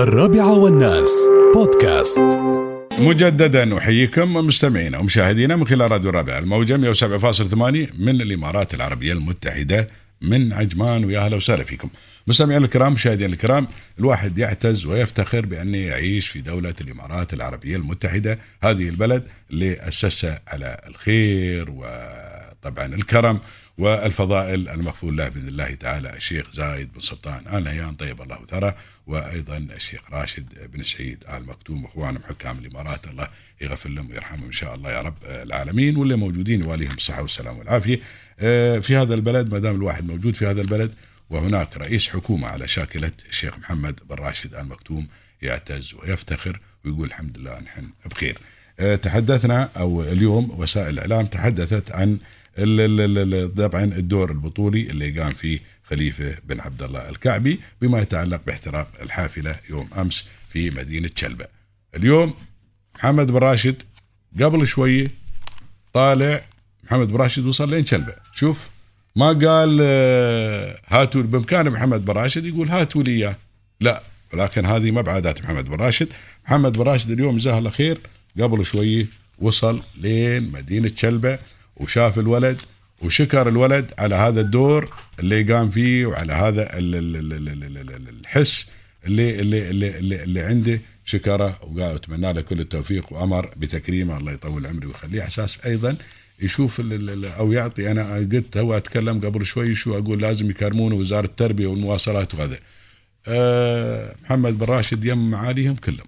الرابعة والناس. بودكاست. مجددا أحييكم مستمعينا ومشاهدينا من خلال راديو الرابعه الموجه 107.8 من الإمارات العربية المتحدة من عجمان. ويا أهلا وسهلا فيكم. مستمعينا الكرام مشاهدينا الكرام الواحد يعتز ويفتخر بانه يعيش في دولة الإمارات العربية المتحدة هذه البلد اللي اسسها على الخير. وطبعا الكرم والفضائل المغفور له بإذن الله تعالى. الشيخ زايد بن سلطان آل نهيان طيب الله ثرى. وأيضا الشيخ راشد بن سعيد آل مكتوم إخوانهم حكام الإمارات. الله يغفر لهم ويرحمهم إن شاء الله يا رب العالمين. واللي موجودين يواليهم الصحة والسلام والعافية. آه، في هذا البلد ما دام الواحد موجود في هذا البلد وهناك رئيس حكومة على شاكلة الشيخ محمد بن راشد آل مكتوم يعتز ويفتخر ويقول الحمد لله نحن بخير. آه، تحدثنا أو اليوم وسائل الإعلام تحدثت عن طبعا الدور البطولي اللي قام فيه خليفة بن عبد الله الكعبي بما يتعلق باحتراق الحافلة يوم أمس في مدينة شلبة. اليوم محمد بن راشد قبل شوية طالع. محمد بن راشد وصل لين شلبة، شوف ما قال آه، هاتوا بإمكان محمد بن راشد يقول هاتوا لي إياه، لا ولكن هذه ما بعادات محمد بن راشد، محمد بن راشد اليوم جزاه الله خير قبل شوية وصل لين مدينة شلبة. وشاف الولد وشكر الولد على هذا الدور اللي قام فيه وعلى هذا ال- ال- ال- ال- ال- ال- ال- الحس اللي اللي اللي, اللي, اللي عنده. شكره وقال أتمنى له كل التوفيق وأمر بتكريمه. الله يطول عمره ويخليه. أساس أيضا يشوف أو يعطي. أنا قلت هو أتكلم قبل شوي شو أقول؟ لازم يكرمونه وزارة التربية والمواصلات وهذا. أه محمد بن راشد يم معاليهم كلهم.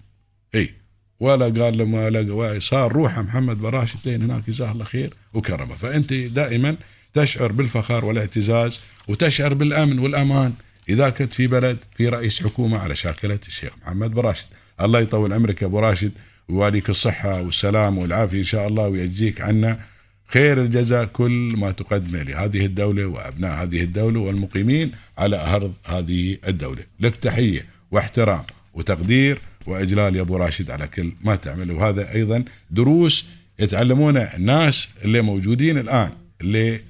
اي ولا قال لما لقى صار روحه محمد بن راشد لين هناك جزاه الله خير وكرمه. فأنت دائما تشعر بالفخر والاعتزاز وتشعر بالأمن والأمان. إذا كنت في بلد في رئيس حكومة على شاكلة الشيخ محمد بن راشد الله يطول عمرك يا أبو راشد ويواليك الصحة والسلام والعافية إن شاء الله ويجزيك عنا خير الجزاء كل ما تقدمه لهذه الدولة وأبناء هذه الدولة والمقيمين على أرض هذه الدولة. لك تحية واحترام وتقدير وإجلال يا أبو راشد على كل ما تعمله. وهذا أيضا دروس يتعلمونها الناس اللي موجودين الآن اللي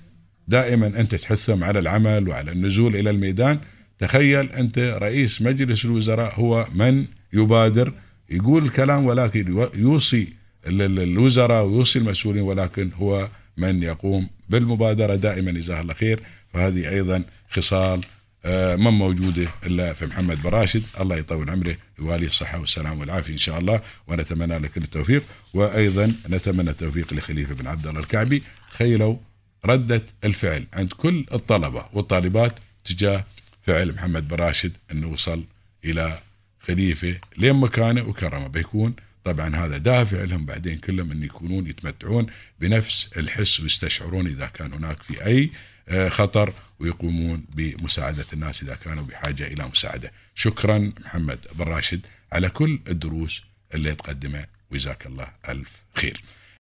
دائما أنت تحثهم على العمل وعلى النزول إلى الميدان. تخيل أنت رئيس مجلس الوزراء هو من يبادر يقول الكلام ولكن يوصي ال- ال- الوزراء ويوصي المسؤولين ولكن هو من يقوم بالمبادرة دائما. جزاه الله خير. فهذه أيضا خصال ما موجودة إلا في محمد بن راشد. الله يطول عمره يوالي الصحة والسلام والعافية إن شاء الله. ونتمنى له كل التوفيق. وأيضا نتمنى التوفيق لخليفة بن عبد الله الكعبي. تخيلوا ردة الفعل عند كل الطلبة والطالبات تجاه فعل محمد بن راشد أنه وصل إلى خليفة لين مكانه وكرمه. بيكون طبعا هذا دافع لهم بعدين كلهم أن يكونون يتمتعون بنفس الحس ويستشعرون إذا كان هناك في أي آه، خطر ويقومون بمساعدة الناس إذا كانوا بحاجة إلى مساعدة. شكرا محمد بن راشد على كل الدروس اللي تقدمها. وجزاك الله ألف خير.